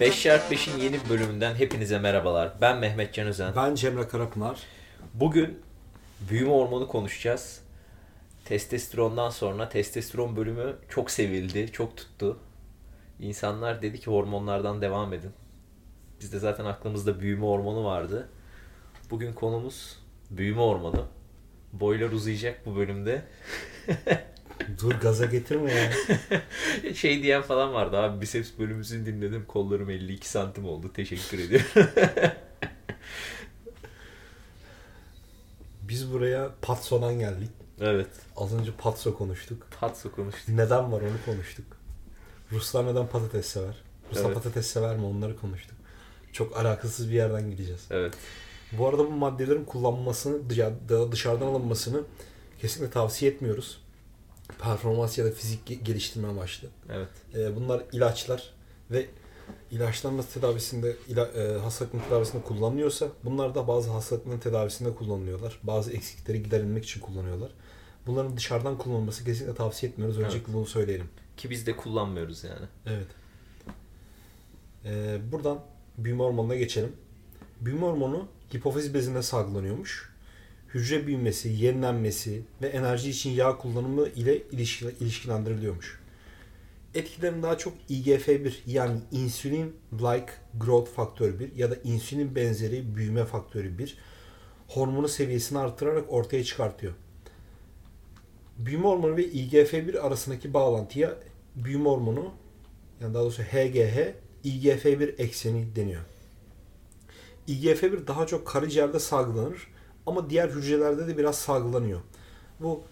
5 şart 5'in yeni bölümünden hepinize merhabalar. Ben Mehmet Can Özen. Ben Cemre Karapınar. Bugün büyüme hormonu konuşacağız. Testosterondan sonra testosteron bölümü çok sevildi, çok tuttu. İnsanlar dedi ki hormonlardan devam edin. Bizde zaten aklımızda büyüme hormonu vardı. Bugün konumuz büyüme hormonu. Boylar uzayacak bu bölümde. Dur gaza getirme ya. şey diyen falan vardı abi biceps bölümümüzü dinledim kollarım 52 santim oldu teşekkür ediyorum. Biz buraya Patson'dan geldik. evet Az önce Patso konuştuk. patso konuştuk. Neden var onu konuştuk. Ruslar neden patates sever? Ruslar Evet. patates sever mi onları konuştuk. Çok alakasız bir yerden gideceğiz. Evet Bu arada bu maddelerin kullanılmasını, dışa- dışarıdan alınmasını kesinlikle tavsiye etmiyoruz. Performans ya da fizik ge- geliştirme amaçlı. evet Ee, bunlar ilaçlar ve ilaçlanma tedavisinde, ila, e, hastalıkların tedavisinde kullanılıyorsa bunlar da bazı hastalıkların tedavisinde kullanılıyorlar. Bazı eksikleri giderilmek için kullanıyorlar. Bunların dışarıdan kullanılması kesinlikle tavsiye etmiyoruz. Öncelikle bunu söyleyelim. ki biz de kullanmıyoruz yani. Evet. Ee, buradan büyüme hormonuna geçelim. Büyüme hormonu hipofiz bezinde salgılanıyormuş. Hücre büyümesi, yenilenmesi ve enerji için yağ kullanımı ile ilişki, ilişkilendiriliyormuş. Etkilerin daha çok IGF-1 yani insülin like growth faktörü 1 ya da insülin benzeri büyüme faktörü 1 hormonu seviyesini artırarak ortaya çıkartıyor. Büyüme hormonu ve IGF-1 arasındaki bağlantıya büyüme hormonu yani daha doğrusu HGH IGF-1 ekseni deniyor. IGF-1 daha çok karaciğerde salgılanır ama diğer hücrelerde de biraz salgılanıyor. Bu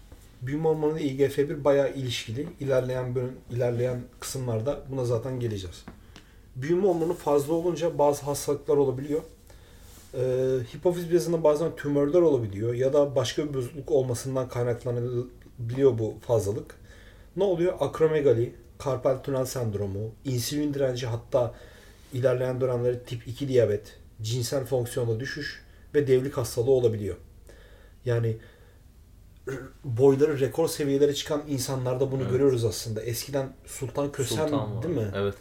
büyüme hormonu ile IGF-1 bayağı ilişkili. İlerleyen bölüm, ilerleyen kısımlarda buna zaten geleceğiz. Büyüme hormonu fazla olunca bazı hastalıklar olabiliyor. Ee, hipofiz bezinde bazen tümörler olabiliyor ya da başka bir bozukluk olmasından kaynaklanabiliyor bu fazlalık. Ne oluyor? Akromegali, karpal tünel sendromu, insülin direnci hatta ilerleyen dönemleri tip 2 diyabet, cinsel fonksiyonda düşüş ve devlik hastalığı olabiliyor. Yani boyları rekor seviyelere çıkan insanlarda bunu Evet. görüyoruz aslında. Eskiden Sultan Kösem Sultan değil mi? Evet.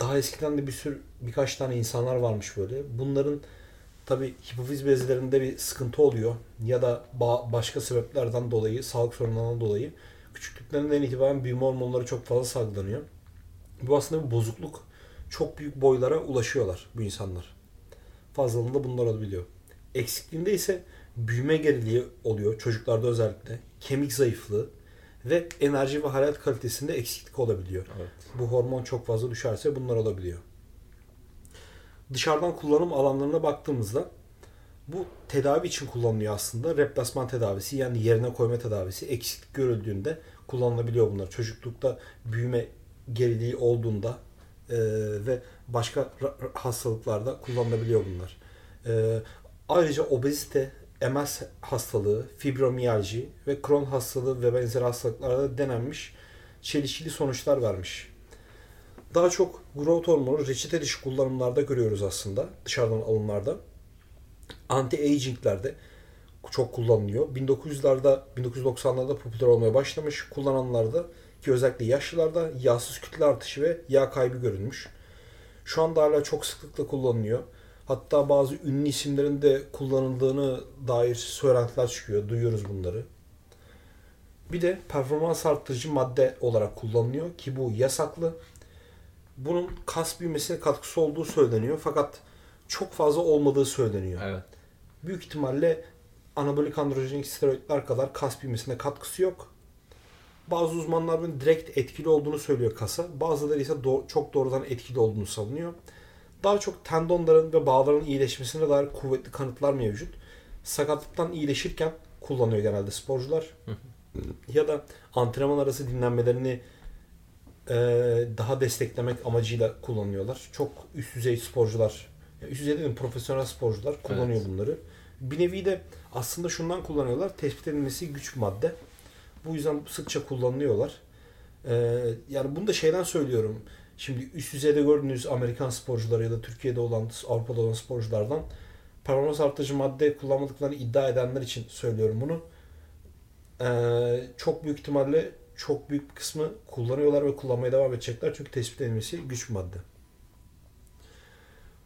Daha eskiden de bir sürü birkaç tane insanlar varmış böyle. Bunların tabi hipofiz bezlerinde bir sıkıntı oluyor ya da ba- başka sebeplerden dolayı, sağlık sorunlarından dolayı küçüklüklerinden itibaren büyüme hormonları çok fazla salgılanıyor. Bu aslında bir bozukluk. Çok büyük boylara ulaşıyorlar bu insanlar. Fazlalığında bunlar olabiliyor. Eksikliğinde ise büyüme geriliği oluyor çocuklarda özellikle. Kemik zayıflığı ve enerji ve hayat kalitesinde eksiklik olabiliyor. Evet. Bu hormon çok fazla düşerse bunlar olabiliyor. Dışarıdan kullanım alanlarına baktığımızda bu tedavi için kullanılıyor aslında. Replasman tedavisi yani yerine koyma tedavisi eksiklik görüldüğünde kullanılabiliyor bunlar. Çocuklukta büyüme geriliği olduğunda e, ve başka hastalıklarda kullanılabiliyor bunlar. E, ayrıca obezite, MS hastalığı, fibromiyalji ve Crohn hastalığı ve benzeri hastalıklarda denenmiş çelişkili sonuçlar vermiş. Daha çok growth hormonu reçete dışı kullanımlarda görüyoruz aslında dışarıdan alımlarda. Anti-aginglerde çok kullanılıyor. 1900'larda, 1990'larda popüler olmaya başlamış. Kullananlarda ki özellikle yaşlılarda yağsız kütle artışı ve yağ kaybı görülmüş. Şu anda hala çok sıklıkla kullanılıyor. Hatta bazı ünlü isimlerin de kullanıldığını dair söylentiler çıkıyor. Duyuyoruz bunları. Bir de performans arttırıcı madde olarak kullanılıyor ki bu yasaklı. Bunun kas büyümesine katkısı olduğu söyleniyor fakat çok fazla olmadığı söyleniyor. Evet. Büyük ihtimalle anabolik androjenik steroidler kadar kas büyümesine katkısı yok. Bazı uzmanlar bunun direkt etkili olduğunu söylüyor kasa. Bazıları ise do- çok doğrudan etkili olduğunu savunuyor. Daha çok tendonların ve bağların iyileşmesine dair kuvvetli kanıtlar mevcut. Sakatlıktan iyileşirken kullanıyor genelde sporcular. ya da antrenman arası dinlenmelerini e, daha desteklemek amacıyla kullanıyorlar. Çok üst düzey sporcular, üst düzey değil profesyonel sporcular kullanıyor Evet. bunları. Bir nevi de aslında şundan kullanıyorlar. Tespit edilmesi güç bir madde. Bu yüzden sıkça kullanılıyorlar. Ee, yani bunu da şeyden söylüyorum. Şimdi üst düzeyde gördüğünüz Amerikan sporcuları ya da Türkiye'de olan, Avrupa'da olan sporculardan performans artırıcı madde kullanmadıklarını iddia edenler için söylüyorum bunu. Ee, çok büyük ihtimalle çok büyük bir kısmı kullanıyorlar ve kullanmaya devam edecekler. Çünkü tespit edilmesi güç bir madde.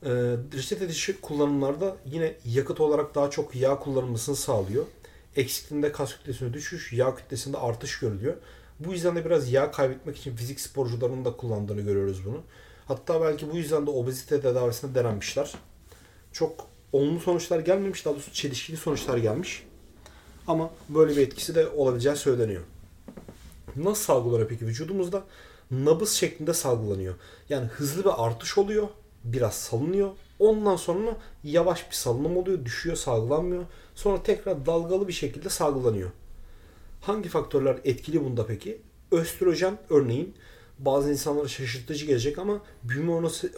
Ee, reçete dışı kullanımlarda yine yakıt olarak daha çok yağ kullanılmasını sağlıyor. Eksikliğinde kas kütlesine düşüş, yağ kütlesinde artış görülüyor. Bu yüzden de biraz yağ kaybetmek için fizik sporcularının da kullandığını görüyoruz bunu. Hatta belki bu yüzden de obezite tedavisine denenmişler. Çok olumlu sonuçlar gelmemiş, daha doğrusu çelişkili sonuçlar gelmiş. Ama böyle bir etkisi de olabileceği söyleniyor. Nasıl salgılanıyor peki vücudumuzda? Nabız şeklinde salgılanıyor. Yani hızlı bir artış oluyor, biraz salınıyor. Ondan sonra yavaş bir salınım oluyor, düşüyor, salgılanmıyor. Sonra tekrar dalgalı bir şekilde salgılanıyor. Hangi faktörler etkili bunda peki? Östrojen örneğin bazı insanlara şaşırtıcı gelecek ama büyüme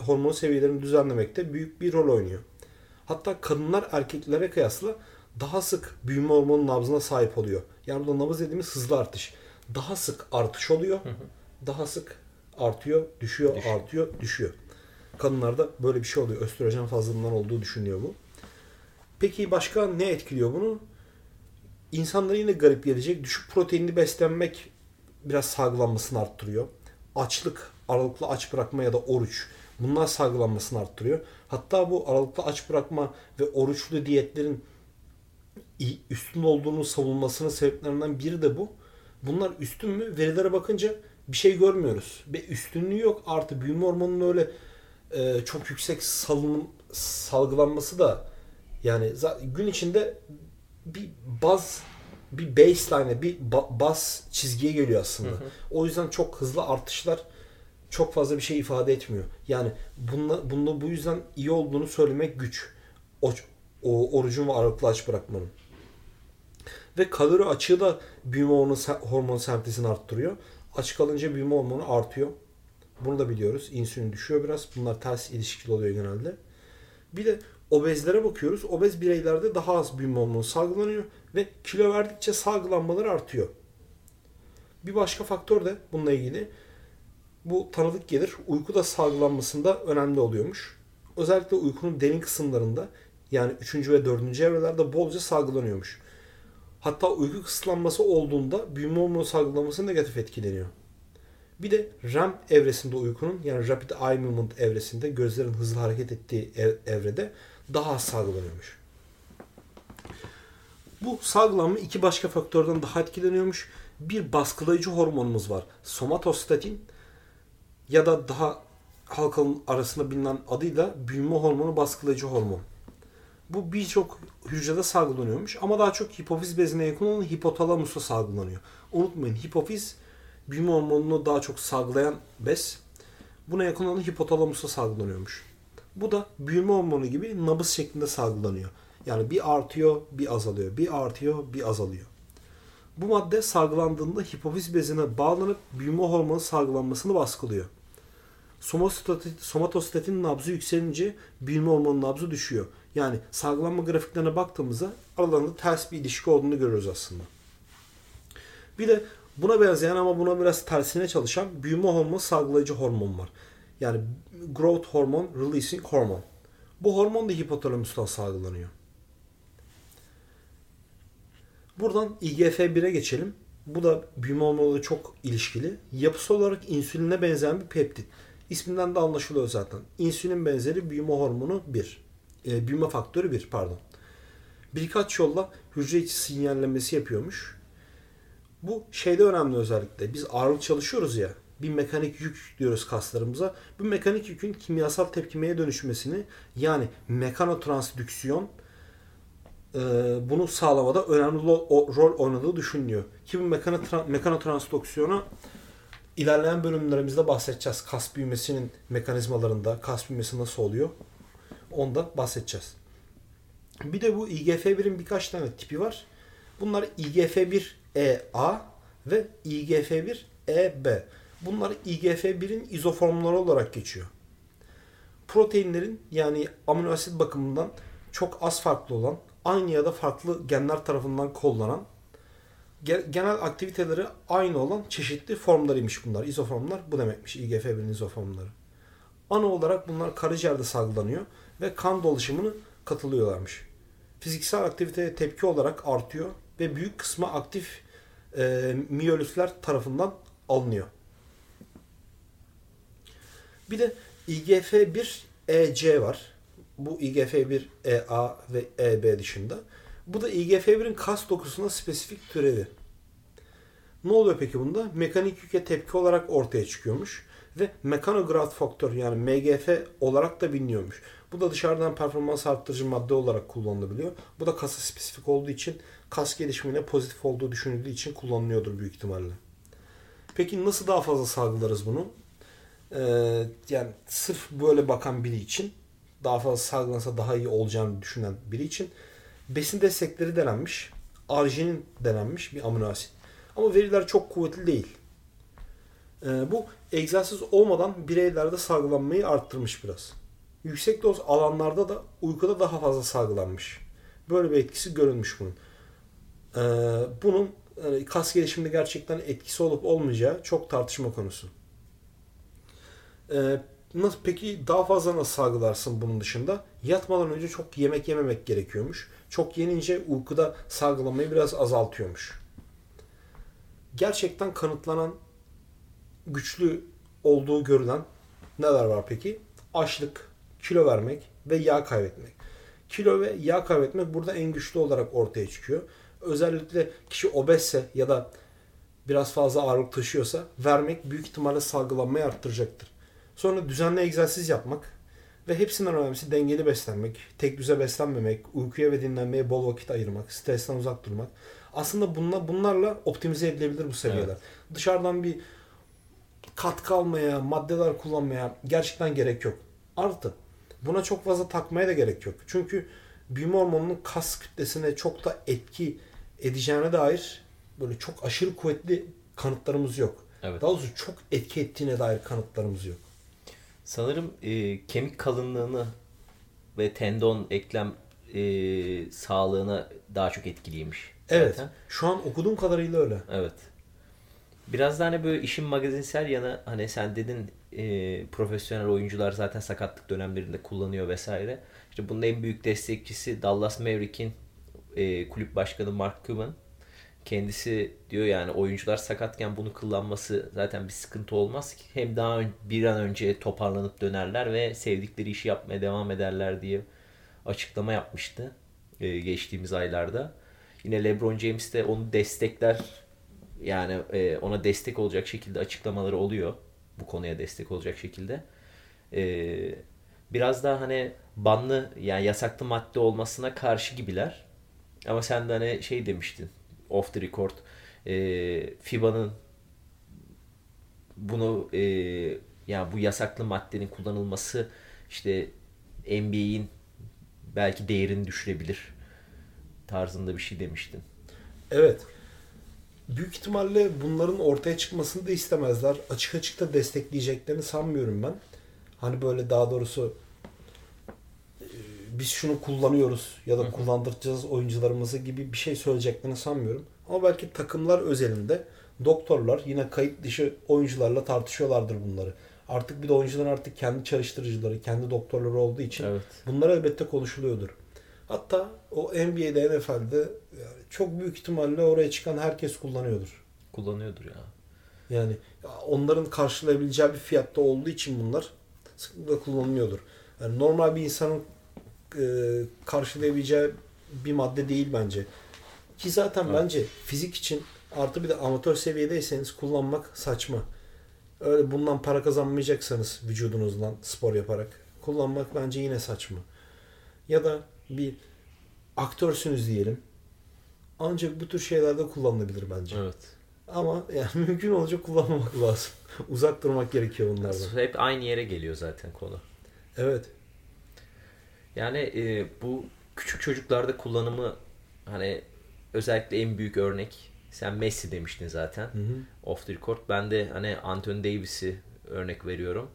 hormonu seviyelerini düzenlemekte büyük bir rol oynuyor. Hatta kadınlar erkeklere kıyasla daha sık büyüme hormonu nabzına sahip oluyor. Yani burada nabız dediğimiz hızlı artış. Daha sık artış oluyor. Daha sık artıyor, düşüyor, düşüyor, artıyor, düşüyor. Kadınlarda böyle bir şey oluyor. Östrojen fazlalığından olduğu düşünüyor bu. Peki başka ne etkiliyor bunu? İnsanlara yine garip gelecek. Düşük proteinli beslenmek biraz salgılanmasını arttırıyor. Açlık, aralıklı aç bırakma ya da oruç bunlar salgılanmasını arttırıyor. Hatta bu aralıklı aç bırakma ve oruçlu diyetlerin üstün olduğunu savunmasının sebeplerinden biri de bu. Bunlar üstün mü? Verilere bakınca bir şey görmüyoruz. Ve üstünlüğü yok. Artı büyüme hormonunun öyle e, çok yüksek salınım, salgılanması da yani gün içinde bir baz bir baseline, bir bas çizgiye geliyor aslında. Hı hı. O yüzden çok hızlı artışlar çok fazla bir şey ifade etmiyor. Yani bununla, bununla bu yüzden iyi olduğunu söylemek güç. O, o orucun ve aralıklı aç bırakmanın. Ve kalori açığı da büyüme hormonu, hormonu sentezini arttırıyor. Aç kalınca büyüme hormonu artıyor. Bunu da biliyoruz. İnsülin düşüyor biraz. Bunlar ters ilişkili oluyor genelde. Bir de obezlere bakıyoruz. Obez bireylerde daha az büyüme hormonu salgılanıyor ve kilo verdikçe salgılanmaları artıyor. Bir başka faktör de bununla ilgili bu tanıdık gelir. Uyku da salgılanmasında önemli oluyormuş. Özellikle uykunun derin kısımlarında yani 3. ve 4. evrelerde bolca salgılanıyormuş. Hatta uyku kısıtlanması olduğunda büyüme hormonu salgılaması negatif etkileniyor. Bir de REM evresinde uykunun yani Rapid Eye Movement evresinde gözlerin hızlı hareket ettiği evrede daha az salgılanıyormuş. Bu salgılanma iki başka faktörden daha etkileniyormuş. Bir baskılayıcı hormonumuz var. Somatostatin ya da daha halkın arasında bilinen adıyla büyüme hormonu baskılayıcı hormon. Bu birçok hücrede salgılanıyormuş ama daha çok hipofiz bezine yakın olan hipotalamusta salgılanıyor. Unutmayın hipofiz büyüme hormonunu daha çok salgılayan bez. Buna yakın olan hipotalamusta salgılanıyormuş. Bu da büyüme hormonu gibi nabız şeklinde salgılanıyor. Yani bir artıyor, bir azalıyor, bir artıyor, bir azalıyor. Bu madde salgılandığında hipofiz bezine bağlanıp büyüme hormonu salgılanmasını baskılıyor. Somatostatin nabzı yükselince büyüme hormonu nabzı düşüyor. Yani salgılanma grafiklerine baktığımızda aralarında ters bir ilişki olduğunu görüyoruz aslında. Bir de buna benzeyen ama buna biraz tersine çalışan büyüme hormonu salgılayıcı hormon var. Yani growth hormone releasing hormon. Bu hormon da hipotalamustan salgılanıyor. Buradan IGF-1'e geçelim. Bu da büyüme hormonuyla çok ilişkili. Yapısı olarak insüline benzeyen bir peptit. İsminden de anlaşılıyor zaten. İnsülin benzeri büyüme hormonu 1. E, büyüme faktörü 1 pardon. Birkaç yolla hücre içi sinyallemesi yapıyormuş. Bu şeyde önemli özellikle. Biz ağırlık çalışıyoruz ya. Bir mekanik yük diyoruz kaslarımıza. Bu mekanik yükün kimyasal tepkimeye dönüşmesini yani mekanotransdüksiyon e, bunu sağlamada önemli rol oynadığı düşünülüyor. Ki bu mekanotransdüksiyona ilerleyen bölümlerimizde bahsedeceğiz. Kas büyümesinin mekanizmalarında, kas büyümesi nasıl oluyor? Onda bahsedeceğiz. Bir de bu IGF-1'in birkaç tane tipi var. Bunlar IGF-1-EA ve IGF-1-EB. Bunlar IGF-1'in izoformları olarak geçiyor. Proteinlerin yani amino asit bakımından çok az farklı olan, aynı ya da farklı genler tarafından kollanan genel aktiviteleri aynı olan çeşitli formlarıymış bunlar. İzoformlar bu demekmiş IGF-1'in izoformları. Ana olarak bunlar karaciğerde salgılanıyor ve kan dolaşımını katılıyorlarmış. Fiziksel aktiviteye tepki olarak artıyor ve büyük kısmı aktif e, miyolüsler tarafından alınıyor. Bir de IGF-1 EC var. Bu IGF-1 EA ve EB dışında. Bu da IGF-1'in kas dokusuna spesifik türevi. Ne oluyor peki bunda? Mekanik yüke tepki olarak ortaya çıkıyormuş. Ve mekanograd faktör yani MGF olarak da biliniyormuş. Bu da dışarıdan performans arttırıcı madde olarak kullanılabiliyor. Bu da kasa spesifik olduğu için kas gelişimine pozitif olduğu düşünüldüğü için kullanılıyordur büyük ihtimalle. Peki nasıl daha fazla salgılarız bunu? Ee, yani sırf böyle bakan biri için daha fazla salgılansa daha iyi olacağını düşünen biri için besin destekleri denenmiş. Arginin denenmiş bir amino asit. Ama veriler çok kuvvetli değil. Ee, bu egzersiz olmadan bireylerde salgılanmayı arttırmış biraz. Yüksek doz alanlarda da uykuda daha fazla salgılanmış. Böyle bir etkisi görülmüş bunun. Ee, bunun e, kas gelişiminde gerçekten etkisi olup olmayacağı çok tartışma konusu. Ee, nasıl, peki daha fazla nasıl salgılarsın bunun dışında? Yatmadan önce çok yemek yememek gerekiyormuş. Çok yenince uykuda salgılamayı biraz azaltıyormuş. Gerçekten kanıtlanan güçlü olduğu görülen neler var peki? Açlık, kilo vermek ve yağ kaybetmek. Kilo ve yağ kaybetmek burada en güçlü olarak ortaya çıkıyor. Özellikle kişi obezse ya da biraz fazla ağırlık taşıyorsa vermek büyük ihtimalle salgılanmayı arttıracaktır. Sonra düzenli egzersiz yapmak ve hepsinden önemlisi dengeli beslenmek, tek düze beslenmemek, uykuya ve dinlenmeye bol vakit ayırmak, stresten uzak durmak. Aslında bunlar, bunlarla optimize edilebilir bu seviyeler. Evet. Dışarıdan bir katkı almaya, maddeler kullanmaya gerçekten gerek yok. Artı buna çok fazla takmaya da gerek yok. Çünkü büyüme hormonunun kas kütlesine çok da etki edeceğine dair böyle çok aşırı kuvvetli kanıtlarımız yok. Evet. Daha doğrusu çok etki ettiğine dair kanıtlarımız yok. Sanırım e, kemik kalınlığını ve tendon eklem e, sağlığına daha çok etkiliymiş. Evet. Zaten. Şu an okuduğum kadarıyla öyle. Evet. Biraz da hani böyle işin magazinsel yanı hani sen dedin e, profesyonel oyuncular zaten sakatlık dönemlerinde kullanıyor vesaire. İşte bunun en büyük destekçisi Dallas Maverick'in e, kulüp başkanı Mark Cuban. Kendisi diyor yani oyuncular sakatken bunu kullanması zaten bir sıkıntı olmaz ki. Hem daha bir an önce toparlanıp dönerler ve sevdikleri işi yapmaya devam ederler diye açıklama yapmıştı e, geçtiğimiz aylarda. Yine LeBron James de onu destekler yani e, ona destek olacak şekilde açıklamaları oluyor. Bu konuya destek olacak şekilde. E, biraz daha hani banlı yani yasaklı madde olmasına karşı gibiler. Ama sen de hani şey demiştin off the record e, FIBA'nın bunu e, yani bu yasaklı maddenin kullanılması işte NBA'in belki değerini düşürebilir tarzında bir şey demiştin. Evet. Büyük ihtimalle bunların ortaya çıkmasını da istemezler. Açık açık da destekleyeceklerini sanmıyorum ben. Hani böyle daha doğrusu e, biz şunu kullanıyoruz ya da kullandıracağız oyuncularımızı gibi bir şey söyleyeceklerini sanmıyorum. Ama belki takımlar özelinde doktorlar yine kayıt dışı oyuncularla tartışıyorlardır bunları. Artık bir de oyuncuların artık kendi çalıştırıcıları, kendi doktorları olduğu için evet. bunlar elbette konuşuluyordur. Hatta o NBA'de, NFL'de yani çok büyük ihtimalle oraya çıkan herkes kullanıyordur. Kullanıyordur ya. Yani onların karşılayabileceği bir fiyatta olduğu için bunlar sıklıkla kullanılıyordur. Yani normal bir insanın e, karşılayabileceği bir madde değil bence. Ki zaten evet. bence fizik için artı bir de amatör seviyedeyseniz kullanmak saçma. Öyle bundan para kazanmayacaksanız vücudunuzdan spor yaparak kullanmak bence yine saçma. Ya da bir aktörsünüz diyelim. Ancak bu tür şeylerde kullanılabilir bence. Evet. Ama yani mümkün olunca kullanmamak lazım. Uzak durmak gerekiyor bunlardan. Hep aynı yere geliyor zaten konu. Evet. Yani e, bu küçük çocuklarda kullanımı hani özellikle en büyük örnek sen Messi demiştin zaten. Hı hı. Off the record. Ben de hani Anthony Davis'i örnek veriyorum.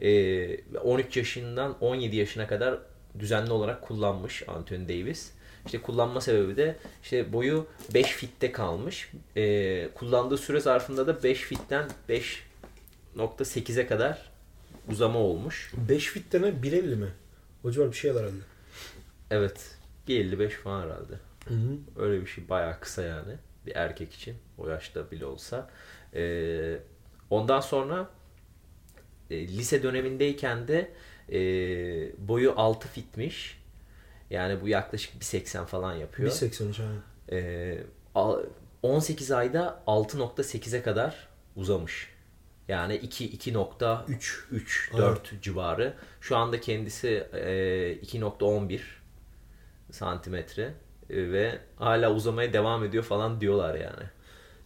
E, 13 yaşından 17 yaşına kadar düzenli olarak kullanmış Anthony Davis. İşte kullanma sebebi de işte boyu 5 fitte kalmış. Ee, kullandığı süre zarfında da 5 fitten 5.8'e kadar uzama olmuş. 5 fitte ne? 1.50 mi? O civar bir şey herhalde. Evet. 1.55 falan herhalde. Hı hı. Öyle bir şey bayağı kısa yani. Bir erkek için. O yaşta bile olsa. Ee, ondan sonra e, lise dönemindeyken de E, boyu 6 fitmiş. Yani bu yaklaşık 1.80 falan yapıyor. 1.83 aynen. E, al- 18 ayda 6.8'e kadar uzamış. Yani 2 2.3 3 4 civarı. Şu anda kendisi e, 2.11 santimetre e, ve hala uzamaya devam ediyor falan diyorlar yani.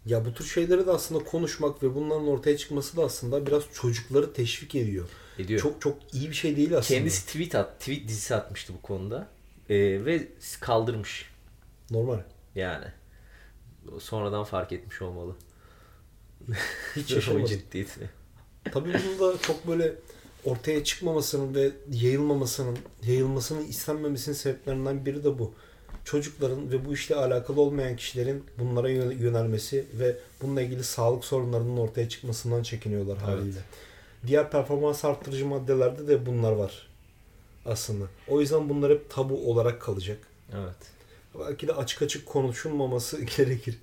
Ya bu tür şeyleri de aslında konuşmak ve bunların ortaya çıkması da aslında biraz çocukları teşvik ediyor. Ediyor. Çok çok iyi bir şey değil aslında. Kendisi tweet at, tweet dizisi atmıştı bu konuda. E, ve kaldırmış Normal. yani. Sonradan fark etmiş olmalı. Hiç O yaşamadım. ciddiyetini. Tabii bunun da çok böyle ortaya çıkmamasının ve yayılmamasının, yayılmasının istenmemesinin sebeplerinden biri de bu. Çocukların ve bu işle alakalı olmayan kişilerin bunlara yö- yönelmesi ve bununla ilgili sağlık sorunlarının ortaya çıkmasından çekiniyorlar haliyle. Diğer performans arttırıcı maddelerde de bunlar var aslında. O yüzden bunlar hep tabu olarak kalacak. Evet. Belki de açık açık konuşulmaması gerekir.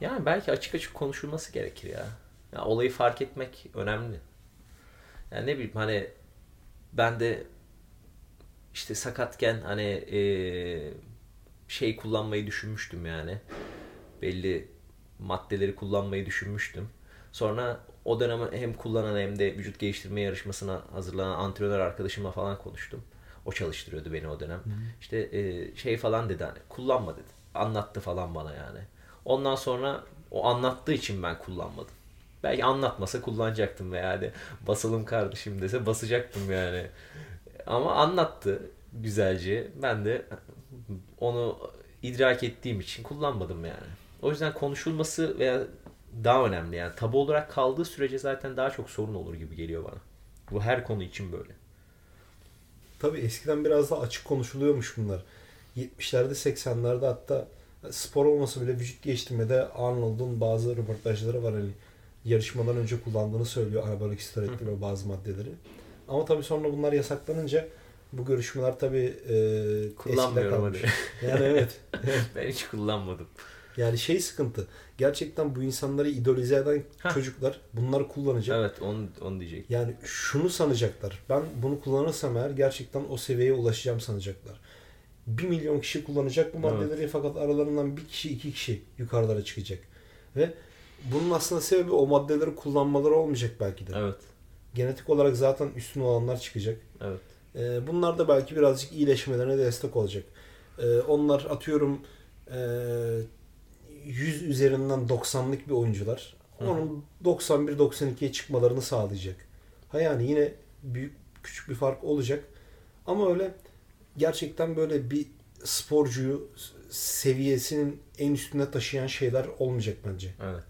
Yani belki açık açık konuşulması gerekir ya. ya olayı fark etmek önemli. Yani ne bileyim hani ben de işte sakatken hani eee, şey kullanmayı düşünmüştüm yani. Belli maddeleri kullanmayı düşünmüştüm. Sonra o dönem hem kullanan hem de vücut geliştirme yarışmasına hazırlanan antrenör arkadaşımla falan konuştum. O çalıştırıyordu beni o dönem. İşte eee, şey falan dedi hani kullanma dedi. Anlattı falan bana yani. Ondan sonra o anlattığı için ben kullanmadım. Belki anlatmasa kullanacaktım ve yani basalım kardeşim dese basacaktım yani. Ama anlattı güzelce. Ben de onu idrak ettiğim için kullanmadım yani. O yüzden konuşulması veya daha önemli yani tabu olarak kaldığı sürece zaten daha çok sorun olur gibi geliyor bana. Bu her konu için böyle. Tabii eskiden biraz daha açık konuşuluyormuş bunlar. 70'lerde 80'lerde hatta spor olmasa bile vücut geliştirmede Arnold'un bazı röportajları var hani yarışmadan önce kullandığını söylüyor anabolik steroidleri ve bazı maddeleri. Ama tabii sonra bunlar yasaklanınca bu görüşmeler tabii e, Kullanmıyorum. Yani evet. ben hiç kullanmadım. Yani şey sıkıntı. Gerçekten bu insanları idolize eden Hah. çocuklar bunları kullanacak. Evet onu, onu diyecek. Yani şunu sanacaklar. Ben bunu kullanırsam eğer gerçekten o seviyeye ulaşacağım sanacaklar. Bir milyon kişi kullanacak bu maddeleri fakat aralarından bir kişi iki kişi yukarılara çıkacak. Ve bunun aslında sebebi o maddeleri kullanmaları olmayacak belki de. Evet. Genetik olarak zaten üstün olanlar çıkacak. Evet. Ee, bunlar da belki birazcık iyileşmelerine destek olacak. Ee, onlar atıyorum e, 100 üzerinden 90'lık bir oyuncular. Onun 91-92'ye çıkmalarını sağlayacak. Ha yani yine büyük küçük bir fark olacak. Ama öyle gerçekten böyle bir sporcuyu seviyesinin en üstüne taşıyan şeyler olmayacak bence. Evet.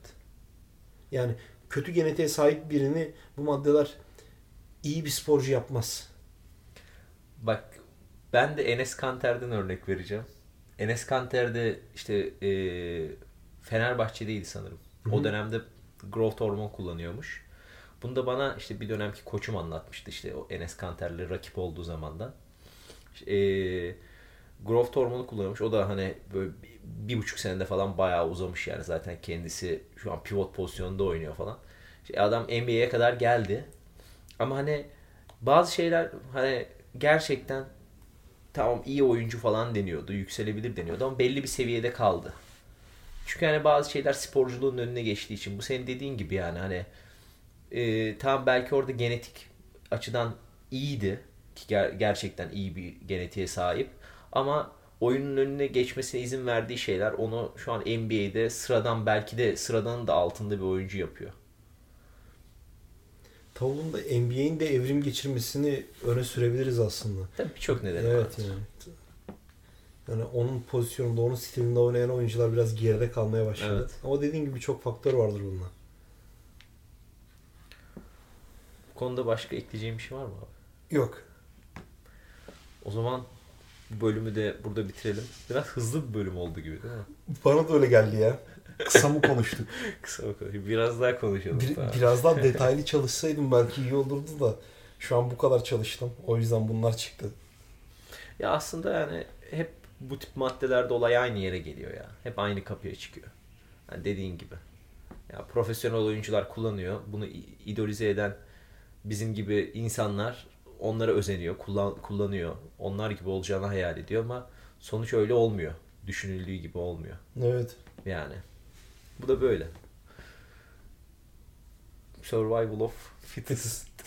Yani kötü genetiğe sahip birini bu maddeler iyi bir sporcu yapmaz. Bak ben de Enes Kanter'den örnek vereceğim. Enes Kanter de işte e, Fenerbahçe'deydi sanırım. O dönemde growth hormon kullanıyormuş. Bunu da bana işte bir dönemki koçum anlatmıştı işte o Enes Kanter'le rakip olduğu zamandan. E, growth hormonu kullanıyormuş. O da hani böyle bir, bir buçuk senede falan bayağı uzamış yani zaten kendisi şu an pivot pozisyonunda oynuyor falan. İşte adam NBA'ye kadar geldi. Ama hani bazı şeyler hani gerçekten tamam iyi oyuncu falan deniyordu, yükselebilir deniyordu ama belli bir seviyede kaldı. Çünkü hani bazı şeyler sporculuğun önüne geçtiği için bu senin dediğin gibi yani hani e, tamam belki orada genetik açıdan iyiydi ki ger- gerçekten iyi bir genetiğe sahip ama oyunun önüne geçmesine izin verdiği şeyler onu şu an NBA'de sıradan belki de sıradanın da altında bir oyuncu yapıyor. Tavuğun da NBA'in de evrim geçirmesini öne sürebiliriz aslında. Tabii birçok nedeni Evet yani. Yani onun pozisyonunda, onun stilinde oynayan oyuncular biraz geride kalmaya başladı. Evet. Ama dediğin gibi çok faktör vardır bunda. Bu konuda başka ekleyeceğim bir şey var mı abi? Yok. O zaman bu bölümü de burada bitirelim. Biraz hızlı bir bölüm oldu gibi değil mi? Bana da öyle geldi ya. Kısa mı konuştuk? Kısa bakalım. Biraz daha konuşalım. Bir- daha. biraz daha detaylı çalışsaydım belki iyi olurdu da şu an bu kadar çalıştım. O yüzden bunlar çıktı. Ya aslında yani hep bu tip maddelerde olay aynı yere geliyor ya. Hep aynı kapıya çıkıyor. Yani dediğin gibi. Ya profesyonel oyuncular kullanıyor. Bunu idolize eden bizim gibi insanlar onlara özeniyor, kullan, kullanıyor. Onlar gibi olacağını hayal ediyor ama sonuç öyle olmuyor. Düşünüldüğü gibi olmuyor. Evet. Yani. Bu da böyle. Survival of Fittest.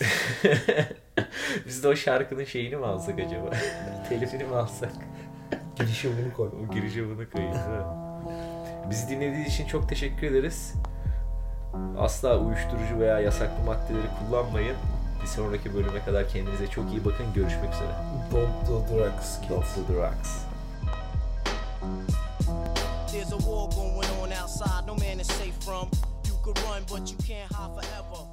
Biz de o şarkının şeyini mi alsak acaba? Telifini mi alsak? Girişe bunu koy. O girişe bunu koyayım? Bizi dinlediğiniz için çok teşekkür ederiz. Asla uyuşturucu veya yasaklı maddeleri kullanmayın. Bir sonraki bölüme kadar kendinize çok iyi bakın. Görüşmek üzere. Don't do drugs. Don't do drugs. There's a war going on outside, no man is safe from. You could run, but you can't hide forever.